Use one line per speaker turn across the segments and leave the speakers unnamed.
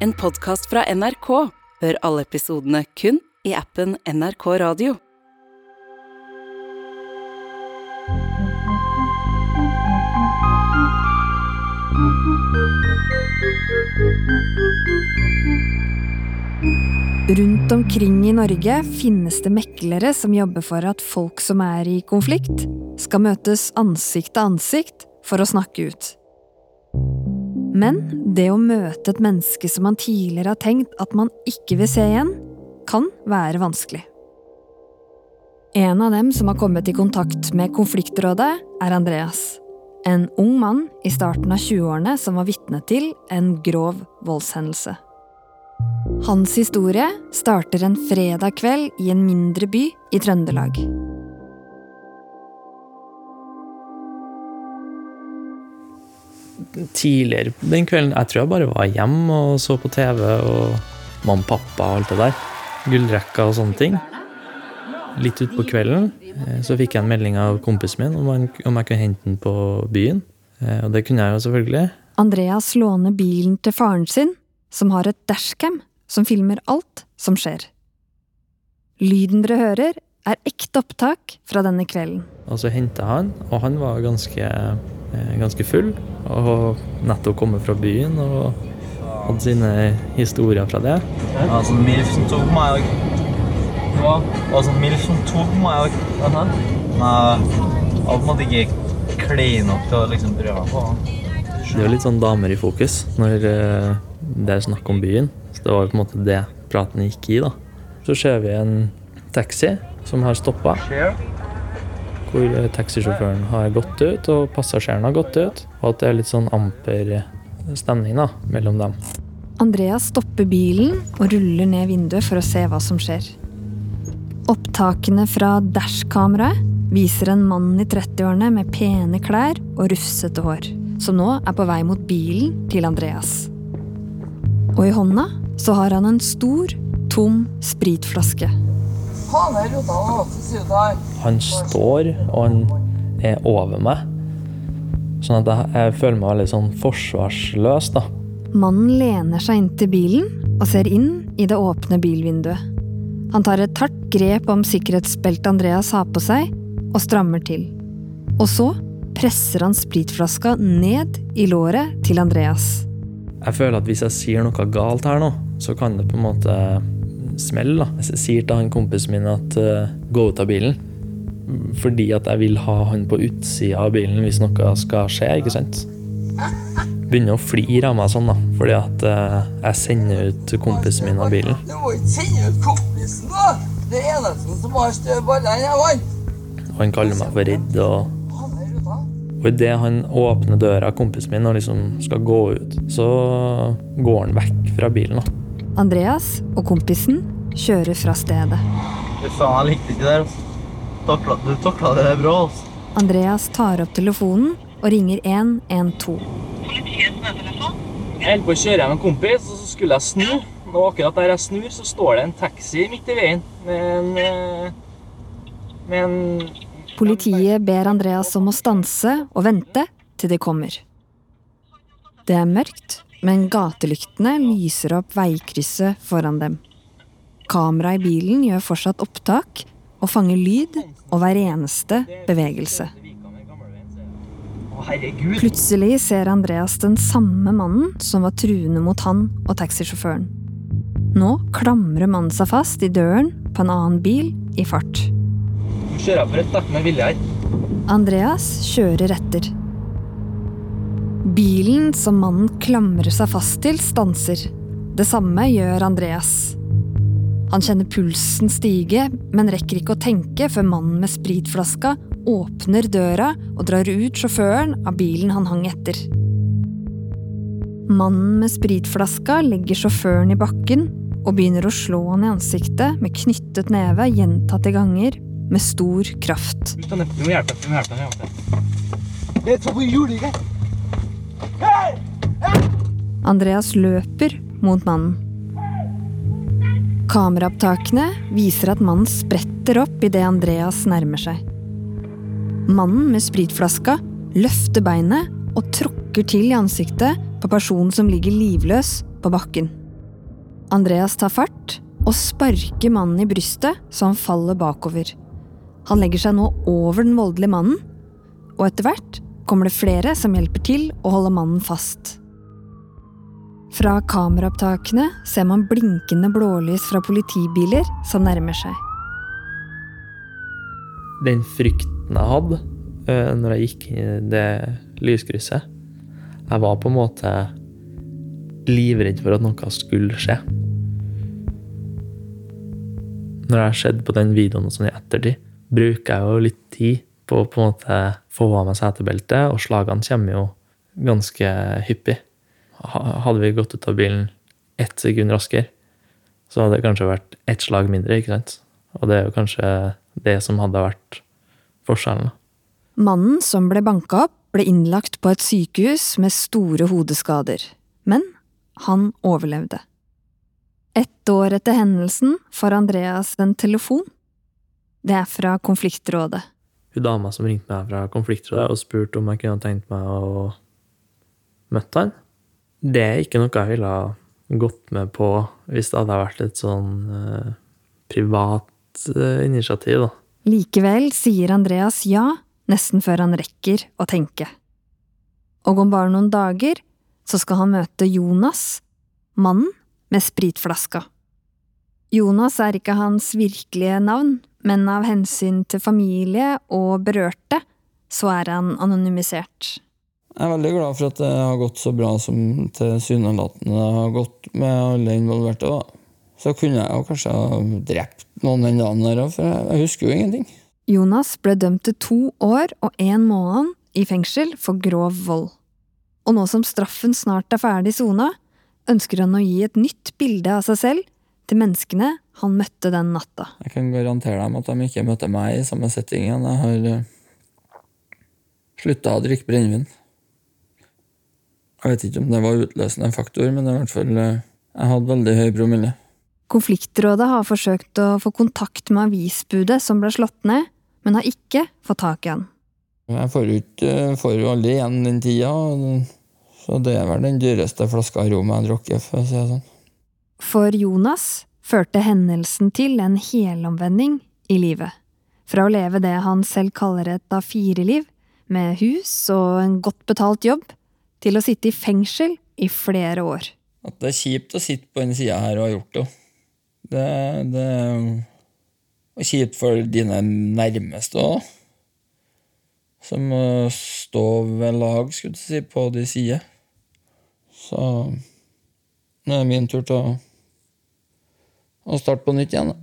en podkast fra NRK. Hør alle episodene kun i appen NRK Radio.
Rundt omkring i Norge finnes det meklere som jobber for at folk som er i konflikt, skal møtes ansikt til ansikt for å snakke ut. Men det å møte et menneske som man tidligere har tenkt at man ikke vil se igjen, kan være vanskelig. En av dem som har kommet i kontakt med konfliktrådet, er Andreas. En ung mann i starten av 20-årene som var vitne til en grov voldshendelse. Hans historie starter en fredag kveld i en mindre by i Trøndelag.
Tidligere den kvelden Jeg tror jeg bare var hjemme og så på TV og mamma og pappa og alt det der. Gullrekka og sånne ting. Litt utpå kvelden eh, så fikk jeg en melding av kompisen min om, han, om jeg kunne hente den på byen. Eh, Og det kunne jeg jo selvfølgelig.
Andreas låner bilen til faren sin, som har et dashcam som filmer alt som skjer. Lyden dere hører, er ekte opptak fra denne kvelden.
Og så henta han, og han var ganske, eh, ganske full. Og nettopp kommet fra byen og hadde sine historier fra det.
Det var sånn MILF som tok meg og Altså, Milfen tok meg dag. Nei, jeg måte ikke kline nok til å liksom prøve på.
Det er jo litt sånn damer i fokus når eh, det er snakk om byen. Så det var jo på en måte det praten gikk i, da. Så ser vi en taxi som har stoppa. Hvor eh, taxisjåføren har gått ut, og passasjeren har gått ut. Og at det er litt sånn amper stemning da, mellom dem.
Andreas stopper bilen og ruller ned vinduet for å se hva som skjer. Opptakene fra dashkameraet viser en mann i 30-årene med pene klær og rufsete hår, som nå er på vei mot bilen til Andreas. Og i hånda så har han en stor, tom spritflaske.
Han står, og han er over meg. Sånn at jeg, jeg føler meg veldig sånn forsvarsløs, da.
Mannen lener seg inn til bilen og ser inn i det åpne bilvinduet. Han tar et hardt grep om sikkerhetsbeltet Andreas har på seg, og strammer til. Og så presser han spritflaska ned i låret til Andreas.
Jeg føler at hvis jeg sier noe galt her nå, så kan det på en måte smelle. da. Jeg sier til han kompisen min at uh, gå ut av bilen, fordi at jeg vil ha han på utsida av bilen hvis noe skal skje, ikke sant? Begynner å flire av meg sånn, da, fordi at uh, jeg sender ut kompisen min av bilen.
Du må ikke sende ut kompisen, da. Det er eneste som har støvballer baller har.
Og han kaller meg for redd. og... Og idet han åpner døra, kompisen min, og liksom skal gå ut, så går han vekk fra bilen. da.
Andreas og kompisen kjører fra stedet.
Fy faen, jeg likte ikke det der. altså. Du takla det bra. altså.
Andreas tar opp telefonen og ringer 112.
Jeg holdt på å kjøre hjem med en kompis, og så skulle jeg snu. Og akkurat der jeg snur, så står det en taxi midt i veien med en eh, Med en
Politiet ber Andreas om å stanse og vente til de kommer. Det er mørkt, men gatelyktene lyser opp veikrysset foran dem. Kameraet i bilen gjør fortsatt opptak og fanger lyd og hver eneste bevegelse. Plutselig ser Andreas den samme mannen som var truende mot han og taxisjåføren. Nå klamrer mannen seg fast i døren på en annen bil i fart.
Kjører jeg på rødt, med vilje her.
Andreas kjører etter. Bilen som mannen klamrer seg fast til, stanser. Det samme gjør Andreas. Han kjenner pulsen stige, men rekker ikke å tenke før mannen med spritflaska åpner døra og drar ut sjåføren av bilen han hang etter. Mannen med spritflaska legger sjåføren i bakken og begynner å slå han i ansiktet med knyttet neve gjentatte ganger med stor kraft.
Vi må hjelpe vi må hjelpe vi må hjelpe
Andreas løper mot mannen. Kameraopptakene viser at mannen spretter opp idet Andreas nærmer seg. Mannen med spritflaska løfter beinet og tråkker til i ansiktet på personen som ligger livløs på bakken. Andreas tar fart og sparker mannen i brystet så han faller bakover. Han legger seg nå over den voldelige mannen, og etter hvert kommer det flere som hjelper til å holde mannen fast. Fra kameraopptakene ser man blinkende blålys fra politibiler som nærmer seg.
Den frykten jeg hadde eh, når jeg gikk inn i det lyskrysset Jeg var på en måte livredd for at noe skulle skje. Når jeg har sett på den videoen sånn i ettertid, bruker jeg jo litt tid på å på en måte få av meg setebeltet, og slagene kommer jo ganske hyppig. Ha- Hadde vi gått ut av bilen ett sekund raskere, så hadde det kanskje vært ett slag mindre, ikke sant? Og det er jo kanskje det som hadde vært forskjellen.
Mannen som ble banka opp, ble innlagt på et sykehus med store hodeskader. Men han overlevde. Ett år etter hendelsen får Andreas en telefon. Det er fra konfliktrådet.
Hun dama som ringte meg fra konfliktrådet og spurte om jeg kunne tenkt meg å møte han. Det er ikke noe jeg ville ha gått med på hvis det hadde vært et sånn eh, privat eh, initiativ, da.
Likevel sier Andreas ja, nesten før han rekker å tenke. Og om bare noen dager så skal han møte Jonas, mannen med spritflaska. Jonas er ikke hans virkelige navn, men av hensyn til familie og berørte, så er han anonymisert.
Jeg er veldig glad for at det har gått så bra som tilsynelatende det har gått med alle involverte. Da. Så kunne jeg jo kanskje ha drept noen den dagen der for jeg husker jo ingenting.
Jonas ble dømt til to år og en måned i fengsel for grov vold. Og nå som straffen snart er ferdig sona, ønsker han å gi et nytt bilde av seg selv til menneskene han møtte den natta.
Jeg kan garantere dem at de ikke møtte meg i samme setting igjen. Jeg har uh, slutta å drikke brennevin. Jeg vet ikke om det var utløsende faktor, men det i hvert fall eh, jeg hadde veldig høy promille.
Konfliktrådet har forsøkt å få kontakt med avisbudet som ble slått ned, men har ikke fått tak i han.
Jeg får jo ikke, får jo aldri igjen den tida, så det er vel den dyreste flaska rom jeg har drukket, for å si det sånn.
For Jonas førte hendelsen til en helomvending i livet. Fra å leve det han selv kaller et A4-liv, med hus og en godt betalt jobb, til å sitte i fengsel i flere år.
At det er kjipt å sitte på den sida her og ha gjort det. Det, det er kjipt for dine nærmeste òg. Som må stå ved lag, skulle du si, på de sider. Så nå er det min tur til å, å starte på nytt igjen. da.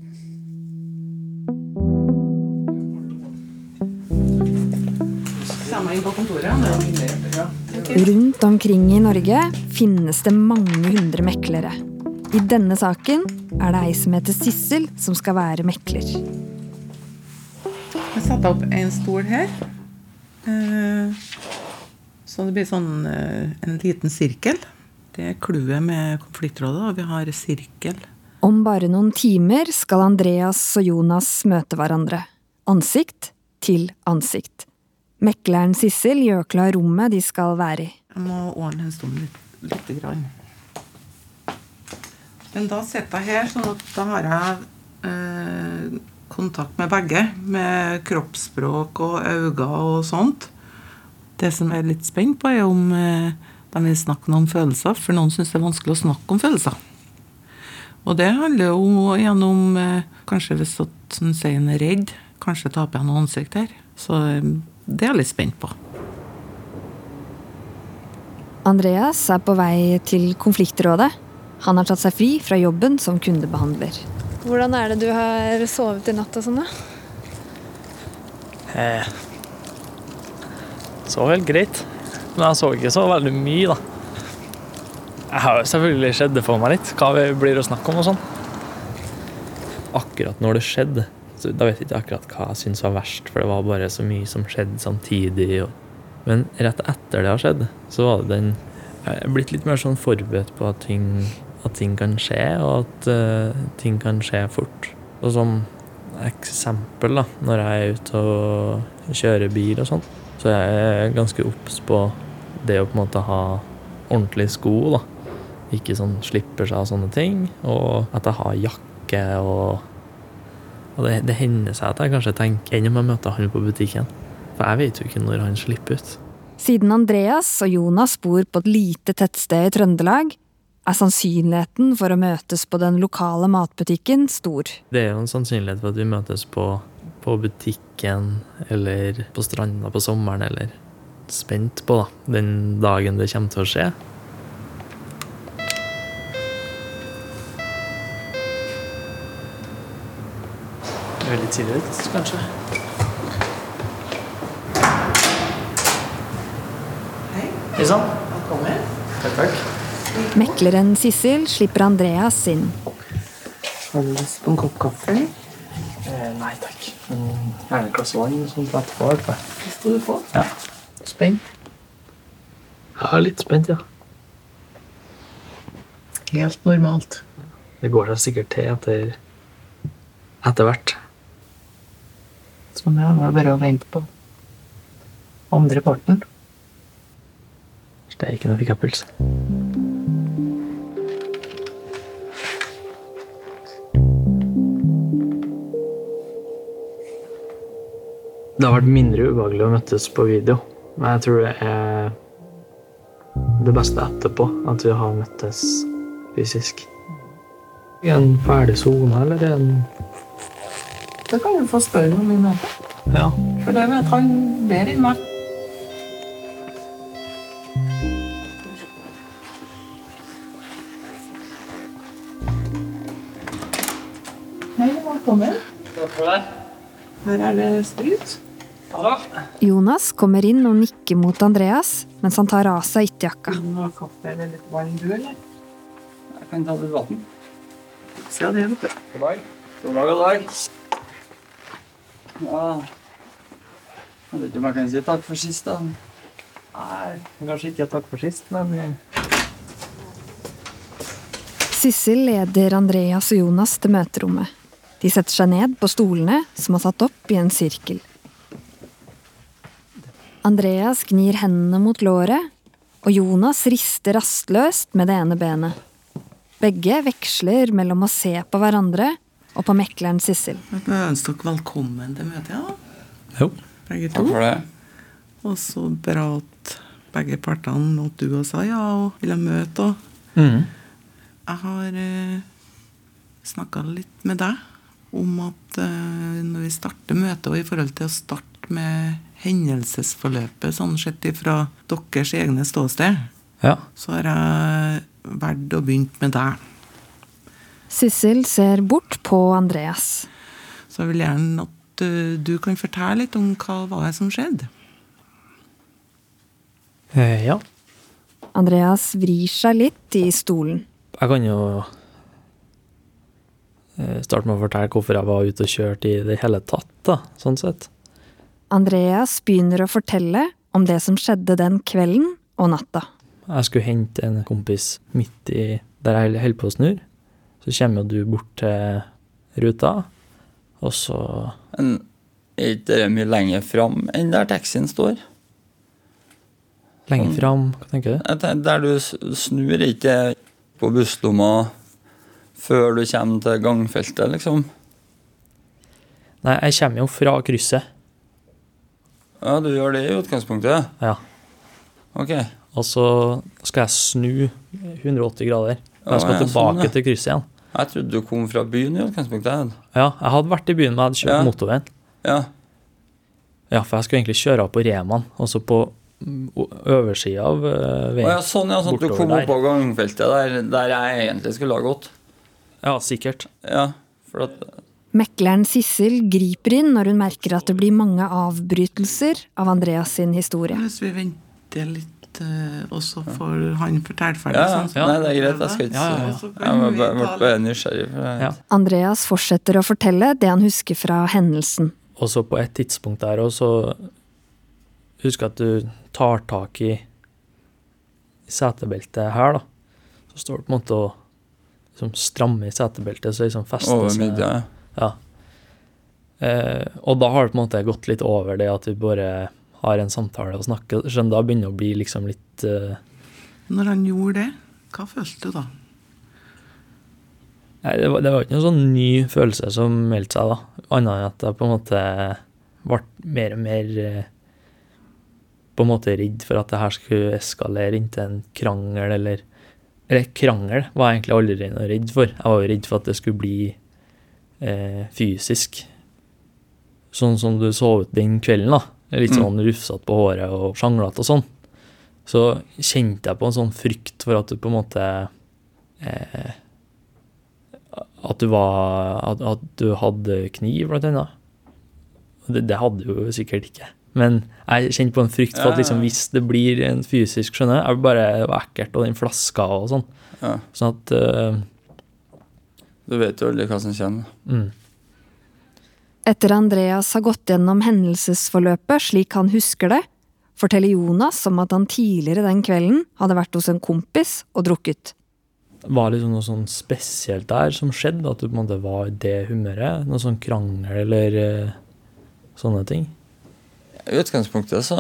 Rundt omkring i Norge finnes det mange hundre meklere. I denne saken er det ei som heter Sissel, som skal være mekler.
Jeg satte opp en stol her. eh, Så det blir sånn eh, en liten sirkel. Det er clouet med konfliktrådet, og vi har sirkel.
Om bare noen timer skal Andreas og Jonas møte hverandre. Ansikt til ansikt. Mekleren Sissel gjør klar rommet de skal være i.
Jeg må ordne en stol litt, lite grann. Men da sitter jeg her, sånn at da har jeg eh, kontakt med begge. Med kroppsspråk og øyne og sånt. Det som jeg er litt spent på, er om eh, de vil snakke noe om følelser. For noen syns det er vanskelig å snakke om følelser. Og det handler jo gjennom eh, Kanskje hvis at han sier han er redd, kanskje taper jeg noe ansikt her. Så eh, det er jeg litt spent på.
Andreas er på vei til konfliktrådet. Han har tatt seg fri fra jobben som kundebehandler. Hvordan er det du har sovet i natt og sånn, da?
Eh, så helt greit. Men jeg så ikke så veldig mye, da. Jeg har jo selvfølgelig skjedd det for meg litt, hva det blir å snakke om og sånn. Akkurat når det skjedde, da vet jeg ikke akkurat hva jeg syns var verst, for det var bare så mye som skjedde samtidig. Men rett etter det har skjedd, så var det den Jeg er blitt litt mer sånn forberedt på at ting, at ting kan skje, og at uh, ting kan skje fort. Og som eksempel, da, når jeg er ute og kjører bil og sånn, så jeg er ganske obs på det å på en måte ha ordentlige sko da, ikke sånn slipper seg av sånne ting, og at jeg har jakke og Og det, det hender seg at jeg kanskje tenker enn om jeg møter han på butikken. For jeg vet jo ikke når han slipper ut.
Siden Andreas og Jonas bor på et lite tettsted i Trøndelag, er sannsynligheten for å møtes på den lokale matbutikken stor.
Det er jo en sannsynlighet for at vi møtes på, på butikken eller på stranda på sommeren, eller spent på da, den dagen det kommer til å skje. Er litt tidlig ut, kanskje.
Hei.
Hei sann.
Velkommen.
Takk, takk.
Mekleren Sissel slipper Andreas inn.
Har du lyst på en kopp kaffe?
Eh, nei takk. Men gjerne et glass vann sånn sånt etterpå.
Det skal du få.
Ja. Spent? Ja, litt spent, ja.
Helt normalt.
Det går seg sikkert til etter etter hvert.
Sånn det var bare å vente på andre parten.
Det er ikke noe fikk puls. Det har vært mindre ubehagelig å møtes på video, men jeg tror det er det beste etterpå, at vi har møttes fysisk. I en ferdig sone, eller en
Det kan du få spørre om i møtet.
Ja.
For det vet han bedre enn meg. Hei, velkommen. Her er det sprit.
Jonas kommer inn og nikker mot Andreas mens han tar av seg ytterjakka.
Vil du ha kaffe eller litt vann, du, eller?
Jeg kan ta litt vann.
Se det, vet du.
God dag. God dag, god dag. Ja. Jeg vet ikke om jeg kan si takk for sist, da.
Nei, kanskje ikke takk for sist, men
Sissel leder Andreas og Jonas til møterommet. De setter seg ned på stolene som er satt opp i en sirkel. Andreas gnir hendene mot låret, og Jonas rister rastløst med det ene benet. Begge veksler mellom å se på hverandre og på mekleren Sissel.
Jeg ønsker ønske dere velkommen til møtet, ja.
Jo.
Begge to.
Takk for det.
Og så bra at begge partene, at du og sa ja og ville møte. Og
mm.
jeg har eh, snakka litt med deg om at eh, når vi starter møtet, og i forhold til å starte med hendelsesforløpet sånn sett ifra deres egne ståsted,
Ja.
så har jeg valgt å begynne med deg.
Sissel ser bort på Andreas.
Så jeg vil gjerne at eh, du kan fortelle litt om hva var det som skjedde.
Eh, ja.
Andreas vrir seg litt i stolen.
Jeg kan jo eh, starte med å fortelle hvorfor jeg var ute og kjørte i det hele tatt, da, sånn sett.
Andreas begynner å fortelle om det som skjedde den kvelden og natta.
Jeg skulle hente en kompis midt i der jeg holder på å snurre. Så kommer jo du bort til ruta, og så
Men er ikke det mye lenger fram enn der taxien står?
lenger
Sånn.
fram, hva tenker du?
Der du snur ikke på busslomma før du kommer til gangfeltet, liksom.
Nei, jeg kommer jo fra krysset.
Ja, du gjør det i utgangspunktet?
Ja.
Ok.
Og så skal jeg snu 180 grader. Og jeg skal
ja,
tilbake
sånn, ja.
til krysset igjen.
Jeg trodde du kom fra byen i utgangspunktet.
Ja, jeg hadde vært i byen, men jeg hadde kjørt
Ja.
motorveien.
Ja.
Ja, for jeg skulle egentlig kjøre av på Reman, og så på oversida av veien.
ja, sånn, ja. Sånn at du kom opp på gangfeltet der, der jeg egentlig skulle ha gått.
Ja, sikkert.
Ja, for at
Mekleren Sissel griper inn når hun merker at det blir mange avbrytelser av Andreas sin historie.
Hvis vi venter litt, eh, og så får han fortelle ferdig.
Ja, ja.
sånn som
Nei, det er greit. Jeg skal ikke
Ja, ja, ja.
Jeg
vi
bare- ble bare nysgjerrig. For
Ja.
Andreas fortsetter å fortelle det han husker fra hendelsen.
Og så på et tidspunkt der òg, så Husk at du tar tak i i setebeltet her, da. Så står du på en måte og liksom stramme i setebeltet, så liksom fester
Over midja, ja.
Ja. Eh, og da har det på en måte gått litt over det at du bare har en samtale og snakker. Så da begynner det å bli liksom litt uh...
Når han gjorde det, Hva følte du da?
Nei, det var, det var ikke noen sånn ny følelse som meldte seg, da. Annet enn at jeg på en måte ble mer og mer eh, på en måte redd for at det her skulle eskalere inntil en krangel, eller Eller krangel var jeg egentlig aldri noe redd for. Jeg var jo redd for at det skulle bli eh, fysisk. Sånn som du så ut den kvelden, da. Litt sånn rufsete på håret og sjanglete og sånn. Så kjente jeg på en sånn frykt for at du på en måte eh, At du var At, at du hadde kniv, blant annet. Det, det hadde du jo sikkert ikke. Men jeg kjente på en frykt for at liksom, hvis det blir en fysisk skjønner jeg, jeg bare det var ekkelt, og den flaska og sånn.
Ja.
Sånn at uh,
Du vet jo aldri hva som kommer.
mm.
Etter Andreas har gått gjennom hendelsesforløpet slik han husker det, forteller Jonas om at han tidligere den kvelden hadde vært hos en kompis og drukket.
Var det liksom noe sånn spesielt der som skjedde? At du på en måte var i det humøret? Noe sånn krangel eller eh, sånne ting?
I utgangspunktet så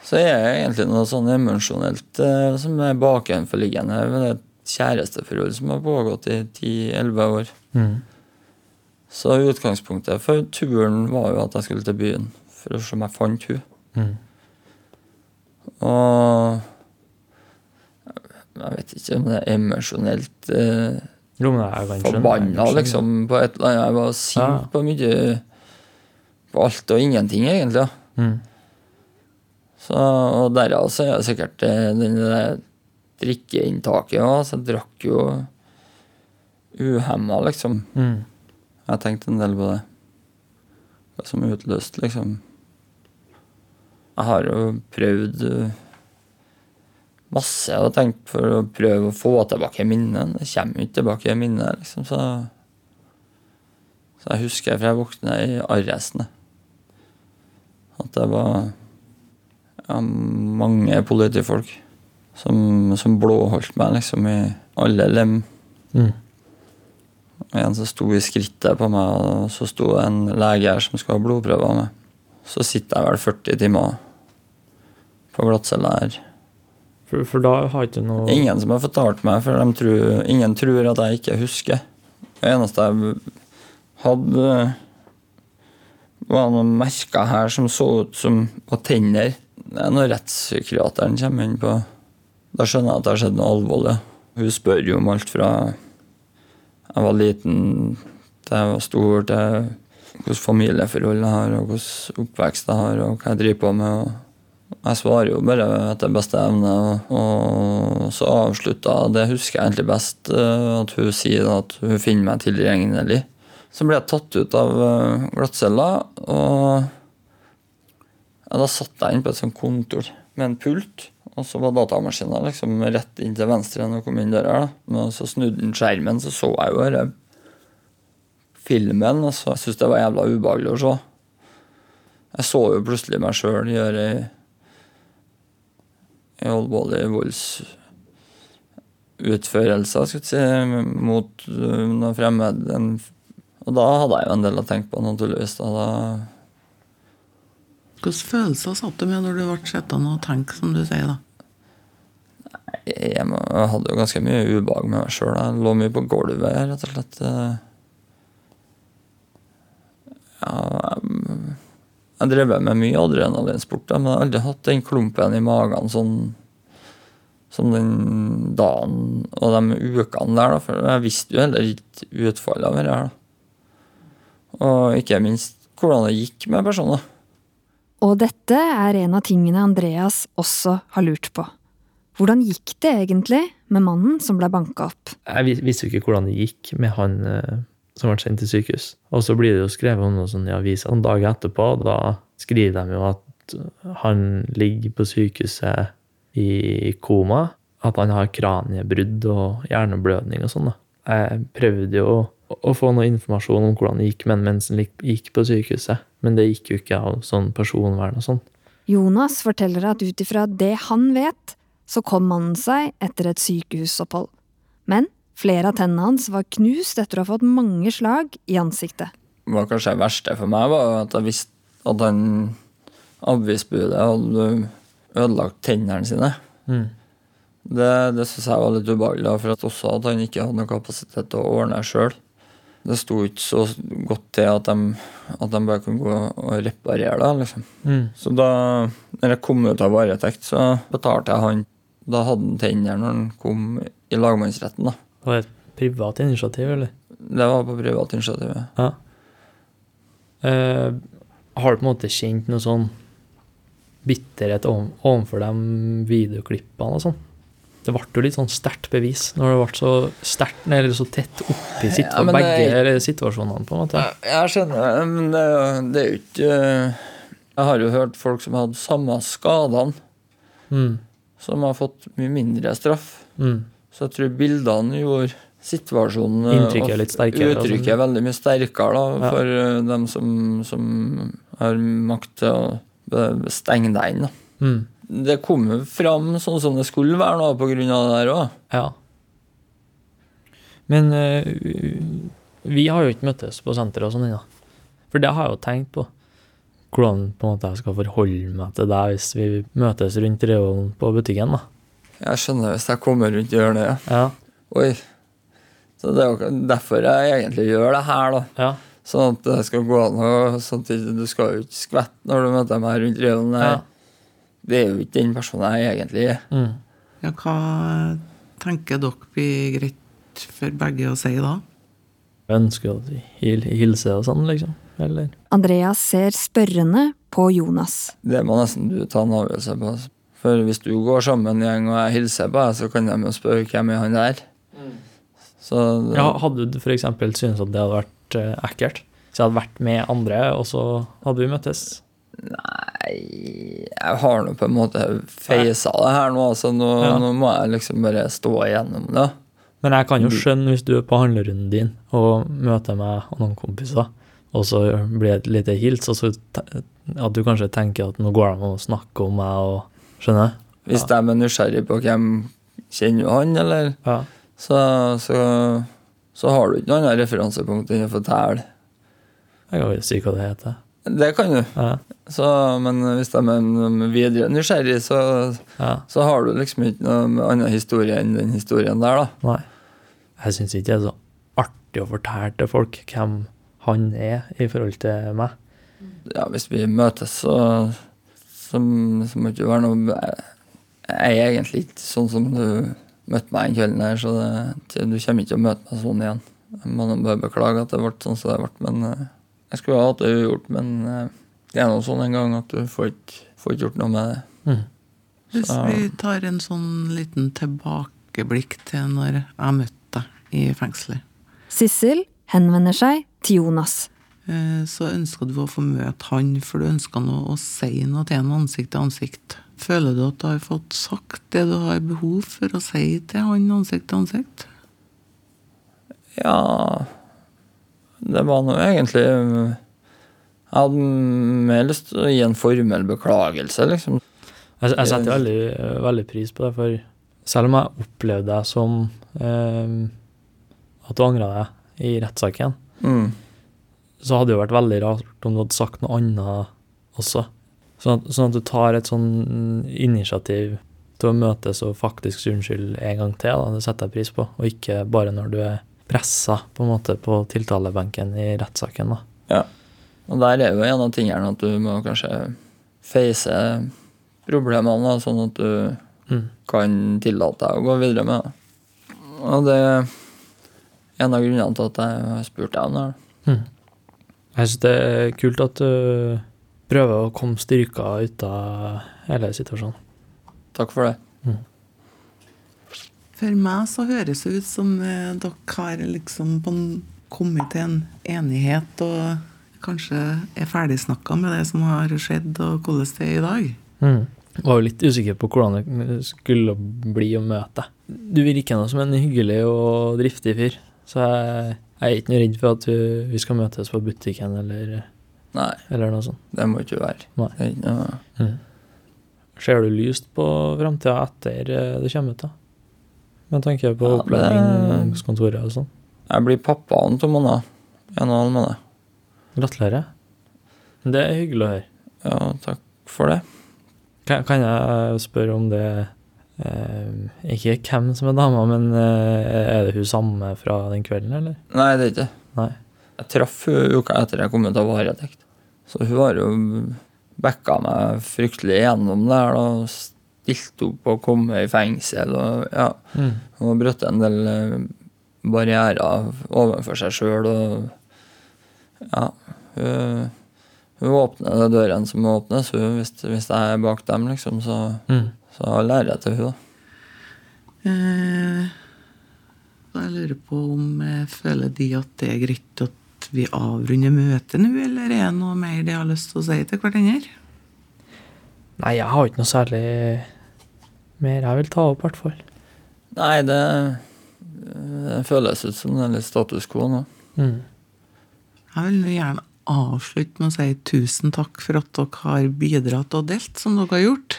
så er jeg egentlig noe sånn emosjonelt eh, som er bakenforliggende ved et kjæresteforhold som har pågått i 10-11 år.
Mm.
Så utgangspunktet for turen var jo at jeg skulle til byen for å se om jeg fant hun.
Mm.
Og jeg vet ikke om det er emosjonelt eh, forbanna, liksom, på et eller annet. Jeg var sint
Ja.
på mye På alt og ingenting, egentlig.
Mm.
Så, og derav så er det sikkert eh, der drikkeinntaket òg. Så jeg drakk jo uhemma, liksom.
Mm.
Jeg har tenkt en del på det. Hva som utløste, liksom. Jeg har jo prøvd masse masse og tenkt for å prøve å få tilbake minnet. Det kommer jo ikke tilbake minnet, liksom. Så, så jeg husker fra jeg våkna i arresten, at det var ja, mange politifolk som, som blåholdt meg liksom i alle lem.
Mm.
En som sto i skrittet på meg, og så sto det en lege her som skulle ha blodprøver med. Så sitter jeg vel 40 timer på glattcelle her.
For, for da har ikke noe
Ingen som har fortalt meg, for tror, ingen tror at jeg ikke husker. Det eneste jeg hadde, var noen merker her som så ut som på tenner. Det er når rettspsykiateren kommer inn på Da skjønner jeg at det har skjedd noe alvorlig. Hun spør jo om alt fra jeg var liten til jeg var stor, til hvilket familieforhold jeg har, og hvilken oppvekst jeg har, og hva jeg driver på med. jeg svarer jo bare etter beste evne, og, så avslutta Det husker jeg egentlig best, eh, at hun sier at hun finner meg tilregnelig. Så ble jeg tatt ut av eh, glattcella, og ja, da satt jeg inne på et sånt kontor med en pult. Og så var datamaskinen liksom rett inn til venstre når jeg kom inn døra. Men så snudde den skjermen, så så jeg jo denne filmen. Og så jeg syntes det var jævla ubehagelig å se. Jeg så jo plutselig meg sjøl gjøre ei alvorlig voldsutførelse, skal si, mot noen noe fremmed. Og da hadde jeg jo en del å tenke på, naturligvis. Da, da
Hvilke følelser satt du med når du ble sittende og tenke, som du sier? da?
Jeg, hadde jo ganske mye ubehag med meg sjøl. Jeg lå mye på gulvet, rett og slett. eh. Ja, jeg, jeg drev med mye adrenalinsport, men jeg har aldri hatt den klumpen i magen sånn som den dagen og de ukene der, da. For jeg visste jo heller ikke utfallet av det. Og ikke minst hvordan det gikk med personer.
Og dette er en av tingene Andreas også har lurt på. Hvordan gikk det egentlig med mannen som ble banka opp?
Jeg vis- visste jo ikke hvordan det gikk med han eh, som ble sendt til sykehus. Og så blir det jo skrevet om noe sånn i avisa noen dager etterpå, da skriver de jo at han ligger på sykehuset i koma, at han har kraniebrudd og hjerneblødning og sånn. da. Jeg prøvde jo å, få noe informasjon om hvordan det gikk med mens han gikk på sykehuset, men det gikk jo ikke av sånn personvern og sånn.
Jonas forteller at ut ifra det han vet, så kom mannen seg etter et sykehusopphold. Men flere av tennene hans var knust etter å ha fått mange slag i ansiktet.
Det var kanskje det verste for meg, var at jeg visste at han avisbudet hadde ødelagt tennene sine.
Mm.
Det, det syns jeg var litt ubehagelig, for at også at han ikke hadde noen kapasitet til å ordne sjøl. Det sto ikke så godt til at de, at de bare kunne gå og reparere det. liksom.
Mm.
Så da når jeg kom ut av varetekt, så betalte jeg han Da hadde han tenner når han kom i lagmannsretten. da.
Det Var et privat initiativ, eller?
Det var på privat initiativ. ja.
Eh, har du på en måte kjent noe sånn bitterhet overfor de videoklippene og sånn? Det ble jo litt sånn sterkt bevis når det ble så sterkt, eller så tett oppi situa
Ja, det
begge
er-
situasjonene, på en måte.
Jeg skjønner, men det, det er jo ikke Jeg har jo hørt folk som hadde samme skadene,
Mm.
Som har fått mye mindre straff.
Mm.
Så jeg tror bildene gjorde situasjonen eh,
Inntrykket er litt sterkere,
Uttrykket
sånn.
er veldig mye sterkere da,
Ja.
for eh, dem som, som har makt til å stenge deg inn.
Mm.
Det kom jo fram sånn som det skulle være nå, på grunn av det der òg.
Ja. Men uh, vi har jo ikke møttes på senteret og sånn ennå. For det har jeg jo tenkt på. Hvordan på en måte jeg skal forholde meg til deg hvis vi møtes rundt Reolen på butikken. da.
Jeg skjønner hvis jeg kommer rundt hjørnet. Ja.
Ja.
Oi. Så det er jo derfor jeg egentlig gjør det her, da.
Ja.
Sånn at det skal gå an å sånn at Du skal jo ikke skvette når du møter meg rundt reolen.
Ja.
Det er jo ikke den personen jeg egentlig er.
Mm.
Ja, hva tenker dere blir greit for begge å si da?
Jeg ønsker å hil hilse og sånn, liksom. Eller
Andreas ser spørrende på Jonas.
Det må nesten du ta en avgjørelse på. For hvis du går sammen en gjeng og jeg hilser på deg, så kan de jo spørre hvem er han der. Så det,
ja, Hadde du f.eks. syntes at det hadde vært eh, ekkelt? Så jeg hadde vært med andre, og så hadde vi møttes?
Nei, jeg har nå på en måte feisa det her nå, så nå,
Ja.
nå må jeg liksom bare stå igjennom det.
Men jeg kan jo skjønne hvis du er på handlerunden din og møter meg og noen kompiser, og så blir det et lite hils, og så at du kanskje tenker at nå går det og å snakke om meg og Skjønner?
Hvis de er nysgjerrig på hvem kjenner du han, eller
Ja.
så, så, så har du ikke noe annet referansepunkt enn å fortelle.
Jeg kan jo si hva det heter.
Det kan du.
Ja.
Så, men hvis de er videre nysgjerrig, så,
Ja.
så har du liksom ikke noen annen historie enn den historien der, da.
Nei. Jeg syns ikke det er så artig å fortelle til folk hvem han er i forhold til meg.
Ja, hvis vi møtes, så, så, så må det ikke være noe Jeg er egentlig ikke sånn som du møtte meg den kvelden her, så det, du kommer ikke til å møte meg sånn igjen. Jeg må bare beklage at det ble sånn som det ble, men eh, jeg skulle ha hatt det ugjort. Men eh, det er nå sånn en gang at du får ikke, får ikke gjort noe med det.
Mm.
Hvis vi tar en sånn liten tilbakeblikk til når jeg møtte deg i fengselet,
Sissel henvender seg til Jonas.
eh, så ønska du å få møte han, for du ønska å si noe til han ansikt til ansikt. Føler du at du har fått sagt det du har behov for å si til han ansikt til ansikt?
Ja Det var nå egentlig Jeg hadde mer lyst til å gi en formell beklagelse, liksom.
Jeg, jeg setter veldig, veldig pris på det, for selv om jeg opplevde deg som eh, at du angra deg i rettssaken,
Mm.
så hadde det jo vært veldig rart om du hadde sagt noe annet også. Sånn at, sånn at du tar et sånn initiativ til å møtes og faktisk si unnskyld en gang til. Da. Det setter jeg pris på, og ikke bare når du er pressa på en måte på tiltalebenken i rettssaken.
Ja. Og der er jo en av tingene at du må kanskje face problemene, sånn at du
Mm.
kan tillate deg å gå videre med det. Og det en av grunnene til at jeg har spurt deg om det. her.
Jeg syns det er kult at du prøver å komme styrka ut av hele situasjonen.
Takk for det.
For meg så høres det ut som eh, dere har liksom kommet til en enighet og kanskje er ferdigsnakka med det som har skjedd, og hvordan det er i dag.
Mm. Jeg var jo litt usikker på hvordan det skulle bli å møte deg. Du virker nå som en hyggelig og driftig fyr, så jeg, jeg er ikke noe redd for at vi, vi skal møtes på butikken eller,
Nei,
eller noe sånt.
det må ikke være.
Nei.
Det er ikke noe
Ser du lyst på framtida etter det du kommer ut, da? Med tanke på
Ja,
opplæringskontoret og sånn.
Jeg blir pappa om to måneder. En og en halv måned.
Gratulerer. Det er hyggelig å høre.
Ja, takk for det.
Kan, kan jeg spørre om det Eh, ikke hvem som er dama, men eh, er det hun samme fra den kvelden, eller?
Nei, det er ikke det.
Nei.
Jeg traff hun uka etter jeg kom ut av varetekt. Så hun har jo backa meg fryktelig gjennom det her. og Stilt opp og kommet i fengsel. og ja,
Mm.
Har brutt en del eh, barrierer overfor seg sjøl. Og ja, hun, hun åpner dørene som åpnes. Hun, hvis, hvis jeg er bak dem, liksom, så,
Mm.
Så lærer jeg til henne, da.
Eh, jeg lurer på om jeg føler de at det er greit at vi avrunder møtet nå, eller er det noe mer de har lyst til å si til hverandre?
Nei, jeg har ikke noe særlig mer jeg vil ta opp, i hvert fall.
Nei, det, det føles ut som det er litt status quo nå.
Mm.
Jeg vil gjerne avslutte med å si tusen takk for at dere har bidratt og delt som dere har gjort.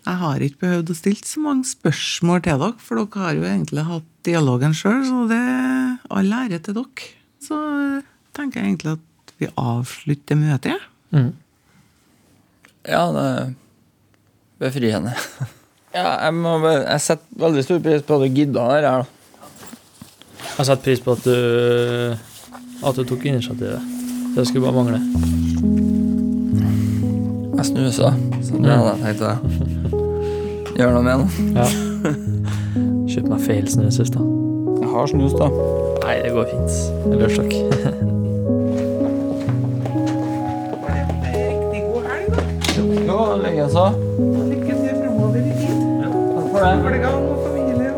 Jeg har ikke behøvd å stille så mange spørsmål til dere, for dere har jo egentlig hatt dialogen sjøl, så det er all ære til dere. Så eh, tenker jeg egentlig at vi avslutter møtet. jeg.
Mm.
Ja, det er befriende. Ja, jeg, må, jeg setter veldig stor pris på at du gidda det her. da.
Jeg setter pris på at du, at du tok initiativet. Det skulle bare mangle.
Jeg snusa, så det tenkte jeg gjøre noe med. den.
Ja. Kjøp meg feil snus da.
Jeg har snus, da.
Nei, det går fint. Eller takk.
Riktig god helg, da.
Jo, likeså.
Lykke til fremover i tid.
Takk for det.
Skolegang og familie.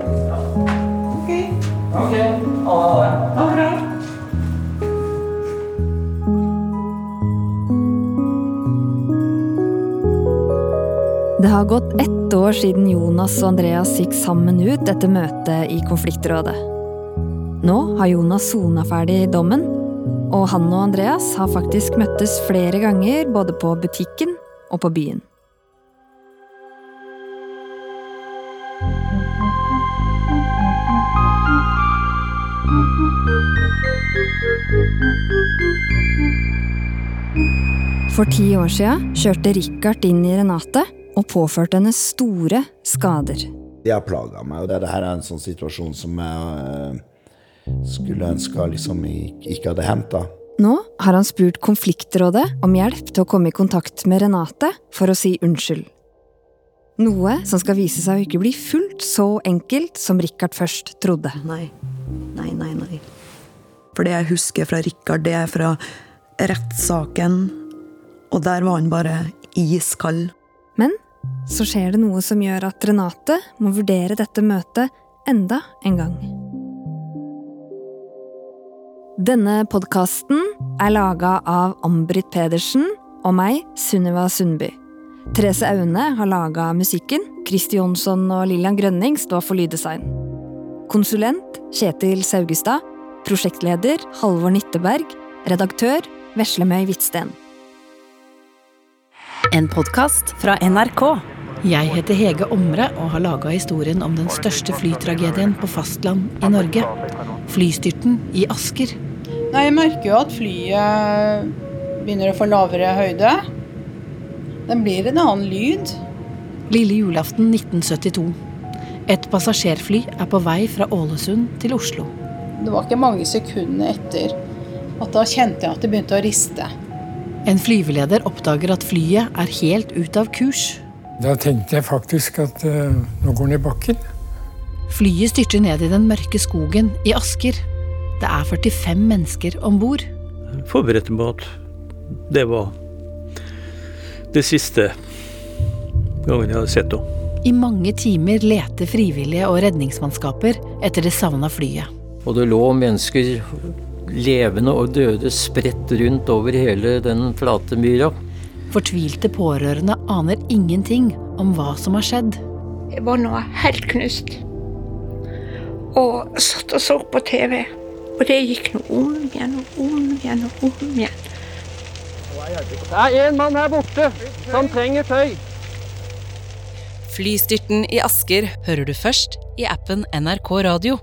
Ok,
Ok, ha det
bra.
Det har gått ett år siden Jonas og Andreas gikk sammen ut etter møtet i konfliktrådet. Nå har Jonas sona ferdig dommen, og han og Andreas har faktisk møttes flere ganger både på butikken og på byen. For ti år sia kjørte Richard inn i Renate og påførte henne store skader.
De har plaga meg, og det, det her er en sånn situasjon som jeg eh, skulle ønske liksom ikke hadde hendt.
Nå har han spurt konfliktrådet om hjelp til å komme i kontakt med Renate for å si unnskyld. Noe som skal vise seg å ikke bli fullt så enkelt som Richard først trodde.
Nei. Nei, nei, nei. For det jeg husker fra Rikard, det er fra rettssaken. Og der var han bare iskald.
Men så skjer det noe som gjør at Renate må vurdere dette møtet enda en gang. Denne podkasten er laga av Ambrit Pedersen og meg, Sunniva Sundby. Therese Aune har laga musikken, Kristi Jonsson og Lillian Grønning står for lyddesign. Konsulent Kjetil Saugestad. Prosjektleder Halvor Nitteberg. Redaktør Veslemøy Hvitsten.
En podkast fra NRK.
Jeg heter Hege Omre og har laga historien om den største flytragedien på fastland i Norge. Flystyrten i Asker.
Nei, jeg merker jo at flyet begynner å få lavere høyde. Den blir en annen lyd.
Lille julaften 1972. Et passasjerfly er på vei fra Ålesund til Oslo.
Det var ikke mange sekundene etter at da kjente jeg at det begynte å riste.
En flyveleder oppdager at flyet er helt ut av kurs.
Da tenkte jeg faktisk at uh, nå går den i bakken.
Flyet styrter ned i den mørke skogen i Asker. Det er 45 mennesker om bord.
Forberedte meg at det var det siste gangen jeg hadde sett henne.
I mange timer leter frivillige og redningsmannskaper etter det savna flyet.
Og det lå mennesker, levende og døde, spredt rundt over hele den flate myra.
Fortvilte pårørende aner ingenting om hva som har skjedd.
Jeg var nå helt knust. Og satt og så på TV. Og det gikk nå om igjen og om igjen og om igjen.
Det er en mann her borte som trenger tøy.
Flystyrten i Asker hører du først i appen NRK Radio.